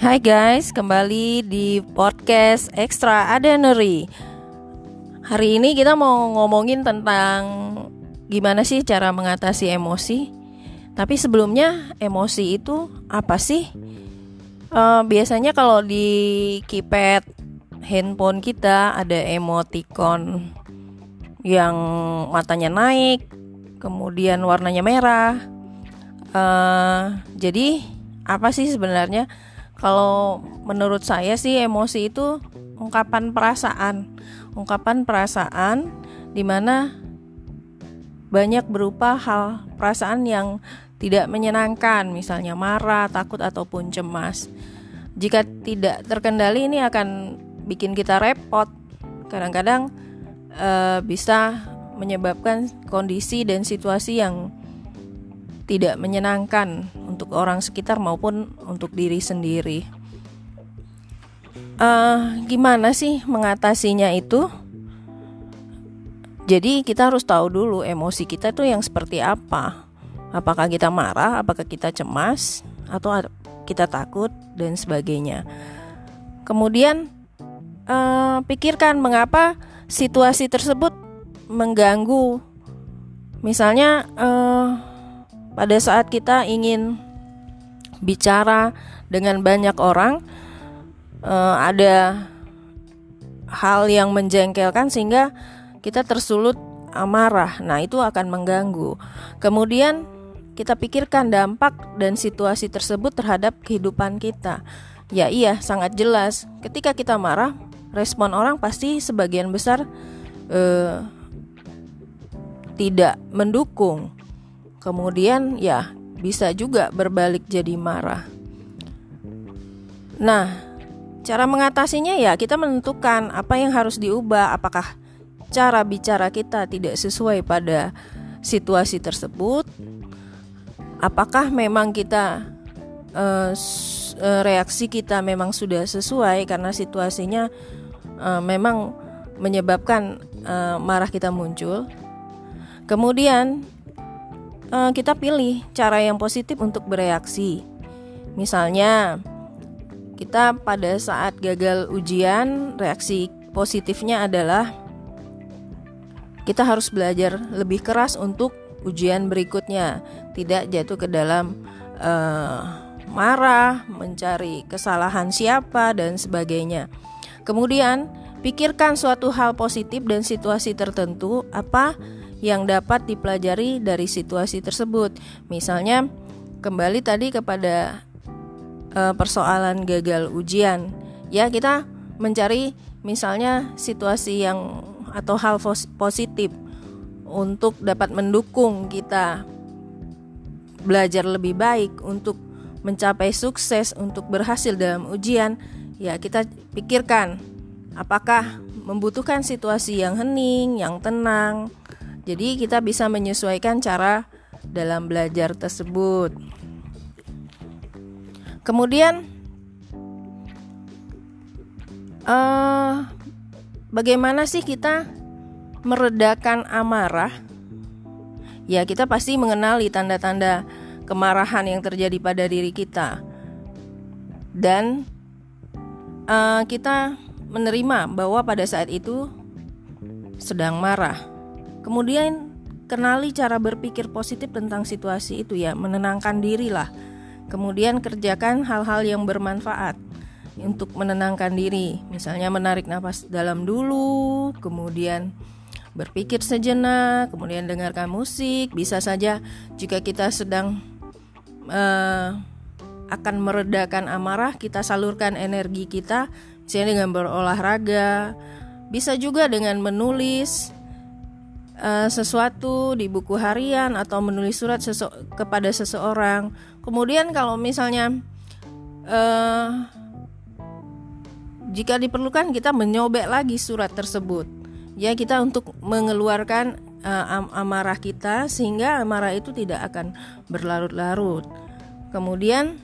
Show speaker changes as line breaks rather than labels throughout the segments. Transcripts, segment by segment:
Hai guys, kembali di podcast Extra Ordinary. Hari ini kita mau ngomongin tentang gimana sih cara mengatasi emosi. Tapi sebelumnya emosi itu apa sih? Uh, biasanya kalau di keypad handphone kita ada emoticon yang matanya naik, kemudian warnanya merah. Uh, jadi apa sih sebenarnya? Kalau menurut saya sih emosi itu ungkapan perasaan, ungkapan perasaan di mana banyak berupa hal perasaan yang tidak menyenangkan, misalnya marah, takut ataupun cemas. Jika tidak terkendali ini akan bikin kita repot. Kadang-kadang e, bisa menyebabkan kondisi dan situasi yang tidak menyenangkan untuk orang sekitar maupun untuk diri sendiri. Uh, gimana sih mengatasinya itu? Jadi kita harus tahu dulu emosi kita tuh yang seperti apa. Apakah kita marah, apakah kita cemas, atau kita takut dan sebagainya. Kemudian uh, pikirkan mengapa situasi tersebut mengganggu. Misalnya uh, pada saat kita ingin bicara dengan banyak orang uh, ada hal yang menjengkelkan sehingga kita tersulut amarah. Nah, itu akan mengganggu. Kemudian kita pikirkan dampak dan situasi tersebut terhadap kehidupan kita. Ya iya, sangat jelas. Ketika kita marah, respon orang pasti sebagian besar uh, tidak mendukung kemudian ya bisa juga berbalik jadi marah. Nah, cara mengatasinya ya kita menentukan apa yang harus diubah, apakah cara bicara kita tidak sesuai pada situasi tersebut, apakah memang kita uh, reaksi kita memang sudah sesuai karena situasinya uh, memang menyebabkan marah kita muncul. Kemudian uh, kita pilih cara yang positif untuk bereaksi. Misalnya, kita pada saat gagal ujian, reaksi positifnya adalah kita harus belajar lebih keras untuk ujian berikutnya, tidak jatuh ke dalam uh, marah, mencari kesalahan siapa, dan sebagainya. Kemudian, pikirkan suatu hal positif dan situasi tertentu apa yang dapat dipelajari dari situasi tersebut. Misalnya, kembali tadi kepada uh, persoalan gagal ujian, ya kita mencari misalnya situasi yang atau hal positif untuk dapat mendukung kita belajar lebih baik untuk mencapai sukses untuk berhasil dalam ujian. Ya kita pikirkan apakah membutuhkan situasi yang hening, yang tenang, jadi kita bisa menyesuaikan cara dalam belajar tersebut. Kemudian uh, bagaimana sih kita meredakan amarah? Ya, kita pasti mengenali tanda-tanda kemarahan yang terjadi pada diri kita. Dan uh, kita menerima bahwa pada saat itu sedang marah. Kemudian kenali cara berpikir positif tentang situasi itu ya, menenangkan diri lah. Kemudian kerjakan hal-hal yang bermanfaat untuk menenangkan diri. Misalnya menarik nafas dalam dulu, kemudian berpikir sejenak, kemudian dengarkan musik. Bisa saja jika kita sedang uh, akan meredakan amarah, kita salurkan energi kita misalnya dengan berolahraga. Bisa juga dengan menulis, uh, sesuatu di buku harian atau menulis surat sese kepada seseorang. Kemudian kalau misalnya uh, jika diperlukan kita menyobek lagi surat tersebut. Ya kita untuk mengeluarkan uh, am amarah kita sehingga amarah itu tidak akan berlarut-larut. Kemudian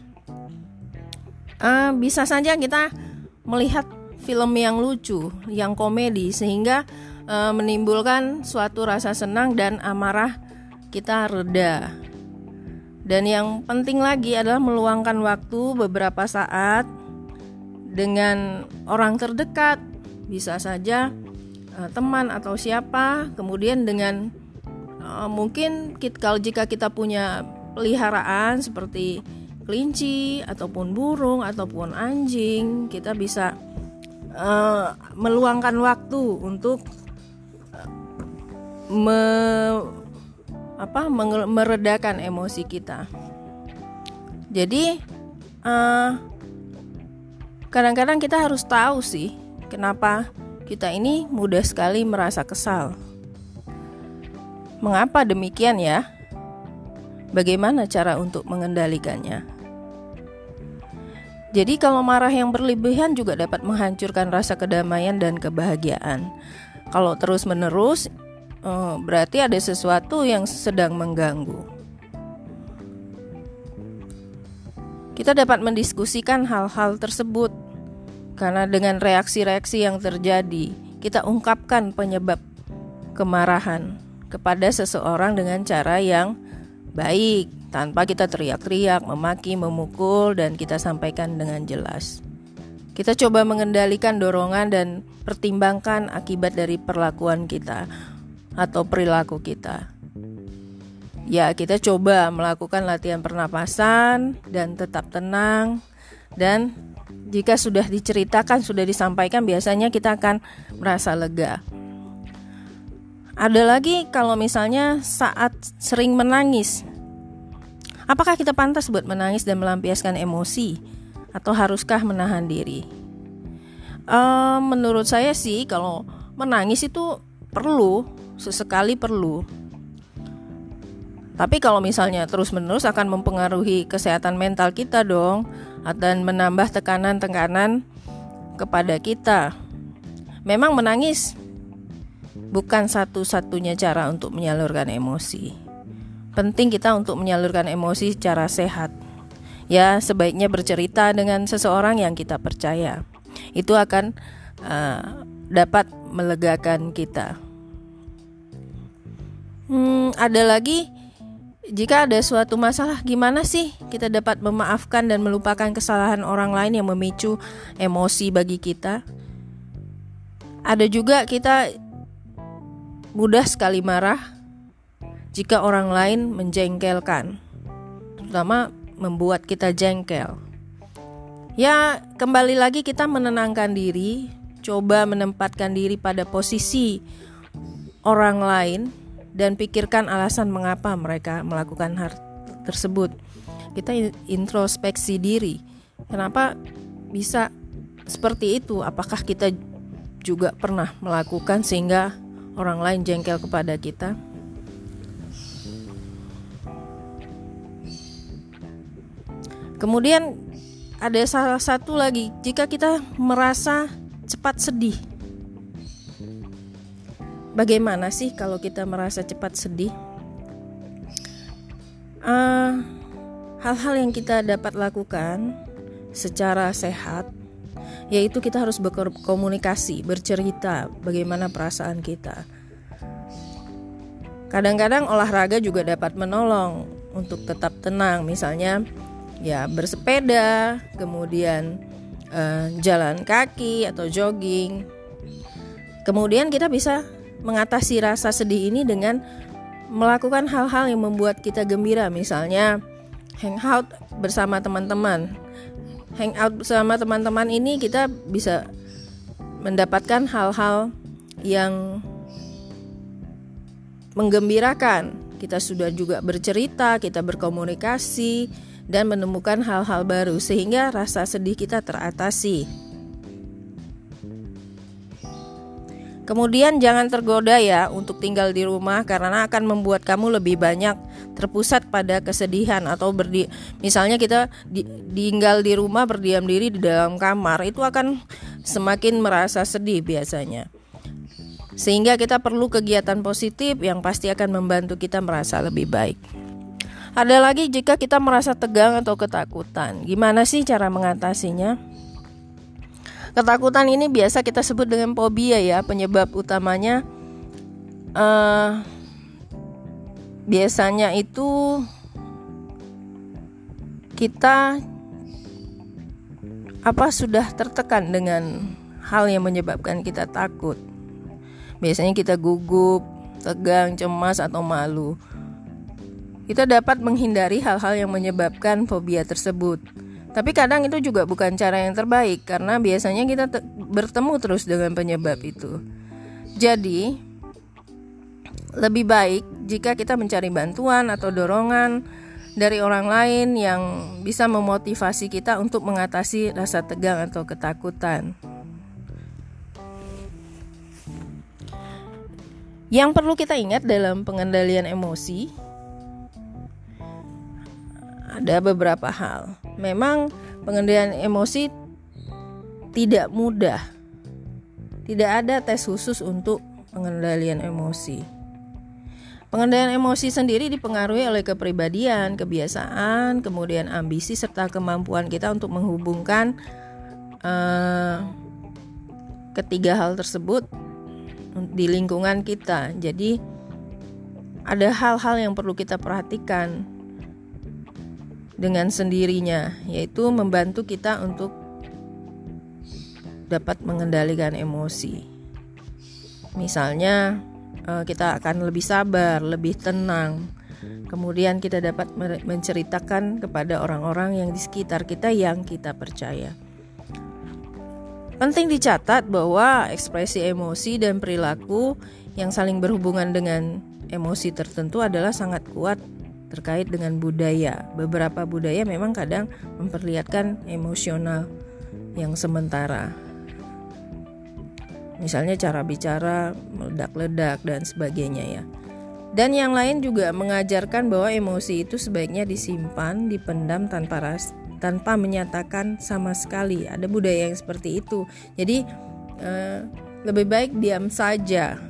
uh, bisa saja kita melihat film yang lucu, yang komedi sehingga e, menimbulkan suatu rasa senang dan amarah kita reda. Dan yang penting lagi adalah meluangkan waktu beberapa saat dengan orang terdekat, bisa saja uh, teman atau siapa, kemudian dengan uh, mungkin kita, kalau jika kita punya peliharaan seperti kelinci ataupun burung ataupun anjing, kita bisa uh, meluangkan waktu untuk me, apa meredakan emosi kita. Jadi kadang kadang-kadang kita harus tahu sih kenapa kita ini mudah sekali merasa kesal. Mengapa demikian ya? Bagaimana cara untuk mengendalikannya? Jadi kalau marah yang berlebihan juga dapat menghancurkan rasa kedamaian dan kebahagiaan. Kalau terus-menerus Oh, berarti ada sesuatu yang sedang mengganggu. Kita dapat mendiskusikan hal-hal tersebut karena dengan reaksi-reaksi yang terjadi, kita ungkapkan penyebab kemarahan kepada seseorang dengan cara yang baik, tanpa kita teriak-teriak, memaki, memukul, dan kita sampaikan dengan jelas. Kita coba mengendalikan dorongan dan pertimbangkan akibat dari perlakuan kita atau perilaku kita. Ya, kita coba melakukan latihan pernapasan dan tetap tenang dan jika sudah diceritakan, sudah disampaikan biasanya kita akan merasa lega. Ada lagi kalau misalnya saat sering menangis. Apakah kita pantas buat menangis dan melampiaskan emosi atau haruskah menahan diri? Uh, menurut saya sih kalau menangis itu perlu sesekali perlu. Tapi kalau misalnya terus-menerus akan mempengaruhi kesehatan mental kita dong dan menambah tekanan-tekanan kepada kita. Memang menangis bukan satu-satunya cara untuk menyalurkan emosi. Penting kita untuk menyalurkan emosi secara sehat. Ya, sebaiknya bercerita dengan seseorang yang kita percaya. Itu akan uh, dapat melegakan kita. Hmm, ada lagi jika ada suatu masalah, gimana sih kita dapat memaafkan dan melupakan kesalahan orang lain yang memicu emosi bagi kita? Ada juga kita mudah sekali marah jika orang lain menjengkelkan, terutama membuat kita jengkel. Ya, kembali lagi kita menenangkan diri, coba menempatkan diri pada posisi orang lain dan pikirkan alasan mengapa mereka melakukan hal tersebut. Kita introspeksi diri. Kenapa bisa seperti itu? Apakah kita juga pernah melakukan sehingga orang lain jengkel kepada kita? Kemudian ada salah satu lagi, jika kita merasa cepat sedih, Bagaimana sih kalau kita merasa cepat sedih? ah, hal-hal yang kita dapat lakukan secara sehat, yaitu kita harus berkomunikasi, bercerita bagaimana perasaan kita. Kadang-kadang olahraga juga dapat menolong untuk tetap tenang, misalnya ya bersepeda, kemudian uh, jalan kaki atau jogging. Kemudian kita bisa mengatasi rasa sedih ini dengan melakukan hal-hal yang membuat kita gembira, misalnya hangout bersama teman-teman. Hangout bersama teman-teman ini kita bisa mendapatkan hal-hal yang menggembirakan. Kita sudah juga bercerita, kita berkomunikasi dan menemukan hal-hal baru sehingga rasa sedih kita teratasi. Kemudian jangan tergoda ya untuk tinggal di rumah karena akan membuat kamu lebih banyak terpusat pada kesedihan atau berdi misalnya kita di, tinggal di rumah berdiam diri di dalam kamar itu akan semakin merasa sedih biasanya. Sehingga kita perlu kegiatan positif yang pasti akan membantu kita merasa lebih baik. Ada lagi jika kita merasa tegang atau ketakutan. Gimana sih cara mengatasinya? Ketakutan ini biasa kita sebut dengan fobia ya. Penyebab utamanya uh, biasanya itu kita apa sudah tertekan dengan hal yang menyebabkan kita takut? Biasanya kita gugup, tegang, cemas, atau malu. Kita dapat menghindari hal-hal yang menyebabkan fobia tersebut. Tapi kadang itu juga bukan cara yang terbaik karena biasanya kita te bertemu terus dengan penyebab itu. Jadi, lebih baik jika kita mencari bantuan atau dorongan dari orang lain yang bisa memotivasi kita untuk mengatasi rasa tegang atau ketakutan. Yang perlu kita ingat dalam pengendalian emosi ada beberapa hal. Memang pengendalian emosi tidak mudah. Tidak ada tes khusus untuk pengendalian emosi. Pengendalian emosi sendiri dipengaruhi oleh kepribadian, kebiasaan, kemudian ambisi serta kemampuan kita untuk menghubungkan uh, ketiga hal tersebut di lingkungan kita. Jadi ada hal-hal yang perlu kita perhatikan dengan sendirinya, yaitu membantu kita untuk dapat mengendalikan emosi. Misalnya, eh, kita akan lebih sabar, lebih tenang. Kemudian, kita dapat menceritakan kepada orang-orang yang di sekitar kita yang kita percaya. Penting dicatat bahwa ekspresi emosi dan perilaku yang saling berhubungan dengan emosi tertentu adalah sangat kuat terkait dengan budaya. Beberapa budaya memang kadang memperlihatkan emosional yang sementara. Misalnya cara bicara meledak-ledak dan sebagainya ya. Dan yang lain juga mengajarkan bahwa emosi itu sebaiknya disimpan, dipendam tanpa ras tanpa menyatakan sama sekali. Ada budaya yang seperti itu. Jadi eh, lebih baik diam saja.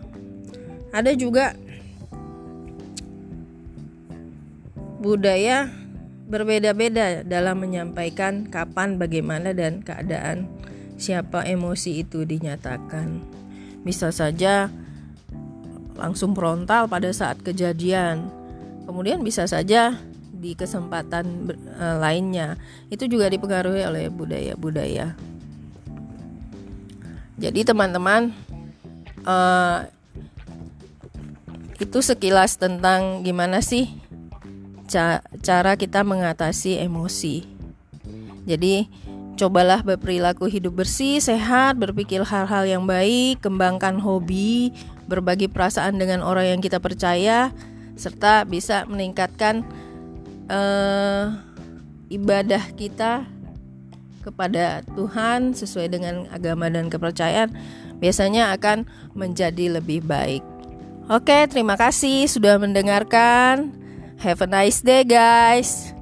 Ada juga budaya berbeda-beda dalam menyampaikan kapan, bagaimana, dan keadaan siapa emosi itu dinyatakan. Bisa saja langsung frontal pada saat kejadian, kemudian bisa saja di kesempatan eh, lainnya. Itu juga dipengaruhi oleh budaya-budaya. Jadi teman-teman, uh, itu sekilas tentang gimana sih ca cara kita mengatasi emosi. Jadi, cobalah berperilaku hidup bersih, sehat, berpikir hal-hal yang baik, kembangkan hobi, berbagi perasaan dengan orang yang kita percaya, serta bisa meningkatkan uh, ibadah kita kepada Tuhan sesuai dengan agama dan kepercayaan biasanya akan menjadi lebih baik. Oke, terima kasih sudah mendengarkan. Have a nice day, guys.